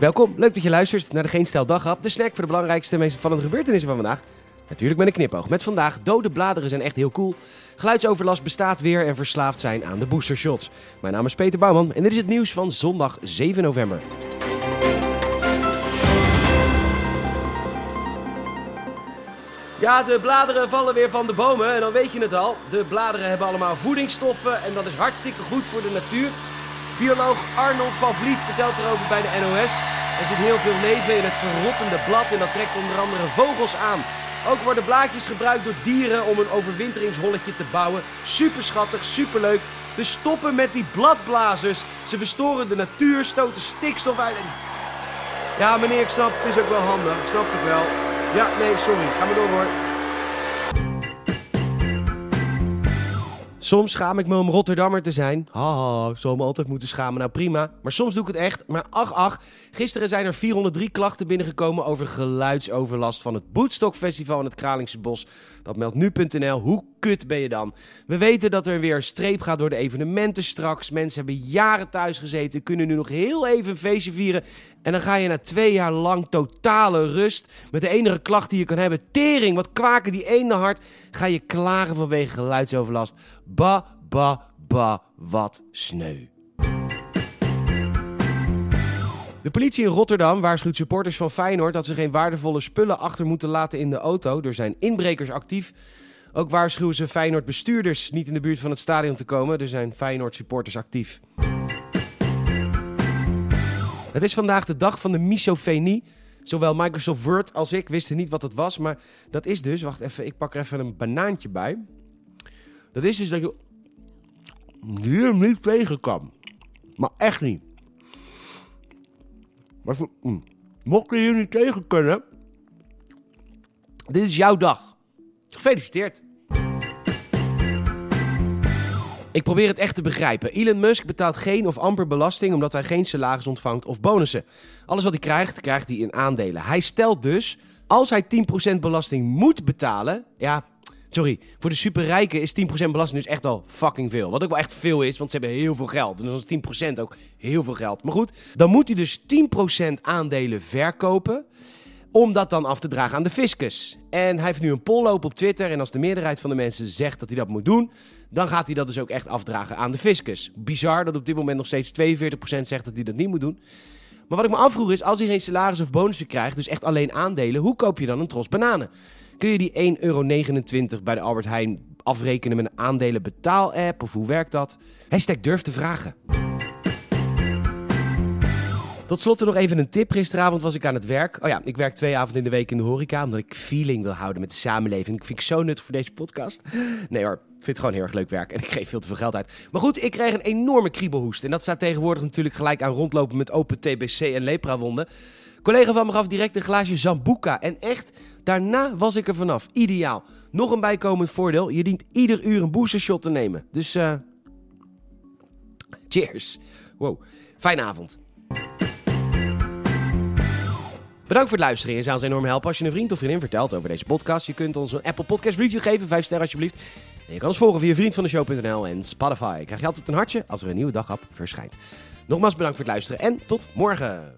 Welkom, leuk dat je luistert naar de Geen Stel de snack voor de belangrijkste en meest opvallende gebeurtenissen van vandaag. Natuurlijk met een knipoog. Met vandaag dode bladeren zijn echt heel cool. Geluidsoverlast bestaat weer en verslaafd zijn aan de boostershots. Mijn naam is Peter Bouwman en dit is het nieuws van zondag 7 november. Ja, de bladeren vallen weer van de bomen en dan weet je het al. De bladeren hebben allemaal voedingsstoffen en dat is hartstikke goed voor de natuur. Bioloog Arnold van Vliet vertelt erover bij de NOS. Er zit heel veel leven in het verrottende blad en dat trekt onder andere vogels aan. Ook worden blaadjes gebruikt door dieren om een overwinteringsholletje te bouwen. Super schattig, super leuk. Dus stoppen met die bladblazers. Ze verstoren de natuur, stoten stikstof uit. Ja, meneer, ik snap het is ook wel handig. Ik snap het wel. Ja, nee, sorry. Ga maar door hoor. Soms schaam ik me om Rotterdammer te zijn. Haha, zou me altijd moeten schamen. Nou prima. Maar soms doe ik het echt. Maar ach, ach. Gisteren zijn er 403 klachten binnengekomen over geluidsoverlast van het Bootstock Festival in het Kralingse Bos. Dat meldt nu.nl. Hoe kut ben je dan? We weten dat er weer streep gaat door de evenementen straks. Mensen hebben jaren thuis gezeten, kunnen nu nog heel even een feestje vieren. En dan ga je na twee jaar lang totale rust. Met de enige klacht die je kan hebben: tering, wat kwaken die ene hart. Ga je klagen vanwege geluidsoverlast. Ba, ba, ba, wat sneu. De politie in Rotterdam waarschuwt supporters van Feyenoord dat ze geen waardevolle spullen achter moeten laten in de auto. Er zijn inbrekers actief. Ook waarschuwen ze Feyenoord bestuurders niet in de buurt van het stadion te komen. Er zijn Feyenoord supporters actief. Het is vandaag de dag van de misofenie. Zowel Microsoft Word als ik wisten niet wat het was, maar dat is dus... Wacht even, ik pak er even een banaantje bij. Dat is dus dat je hier niet tegen kan. Maar echt niet. Maar mm. mocht je hier niet tegen kunnen, dit is jouw dag. Gefeliciteerd. Ik probeer het echt te begrijpen. Elon Musk betaalt geen of amper belasting omdat hij geen salaris ontvangt of bonussen. Alles wat hij krijgt, krijgt hij in aandelen. Hij stelt dus, als hij 10% belasting moet betalen, ja, sorry, voor de superrijken is 10% belasting dus echt al fucking veel. Wat ook wel echt veel is, want ze hebben heel veel geld. En dan is 10% ook heel veel geld. Maar goed, dan moet hij dus 10% aandelen verkopen om dat dan af te dragen aan de fiscus. En hij heeft nu een poll lopen op Twitter. En als de meerderheid van de mensen zegt dat hij dat moet doen, dan gaat hij dat dus ook echt afdragen aan de fiscus. Bizar dat op dit moment nog steeds 42% zegt dat hij dat niet moet doen. Maar wat ik me afvroeg is, als hij geen salaris of bonussen krijgt, dus echt alleen aandelen, hoe koop je dan een tros bananen? Kun je die 1,29 euro bij de Albert Heijn afrekenen met een aandelen betaal-app? Of hoe werkt dat? Hashtag durf te vragen. Tot slot nog even een tip. Gisteravond was ik aan het werk. Oh ja, ik werk twee avonden in de week in de horeca, omdat ik feeling wil houden met de samenleving. Ik vind ik zo nuttig voor deze podcast. Nee hoor, ik vind het gewoon heel erg leuk werk en ik geef veel te veel geld uit. Maar goed, ik kreeg een enorme kriebelhoest. En dat staat tegenwoordig natuurlijk gelijk aan rondlopen met open TBC en leprawonden. Collega van me gaf direct een glaasje Zambuca. En echt, daarna was ik er vanaf. Ideaal. Nog een bijkomend voordeel. Je dient ieder uur een boostershot te nemen. Dus, eh cheers. Wow, fijne avond. Bedankt voor het luisteren. Je zou ons enorm helpen als je een vriend of vriendin vertelt over deze podcast. Je kunt ons een Apple Podcast review geven, 5 sterren alsjeblieft. En je kan ons volgen via vriendvandeshow.nl en Spotify. Krijg je altijd een hartje als er een nieuwe daghap verschijnt. Nogmaals bedankt voor het luisteren en tot morgen.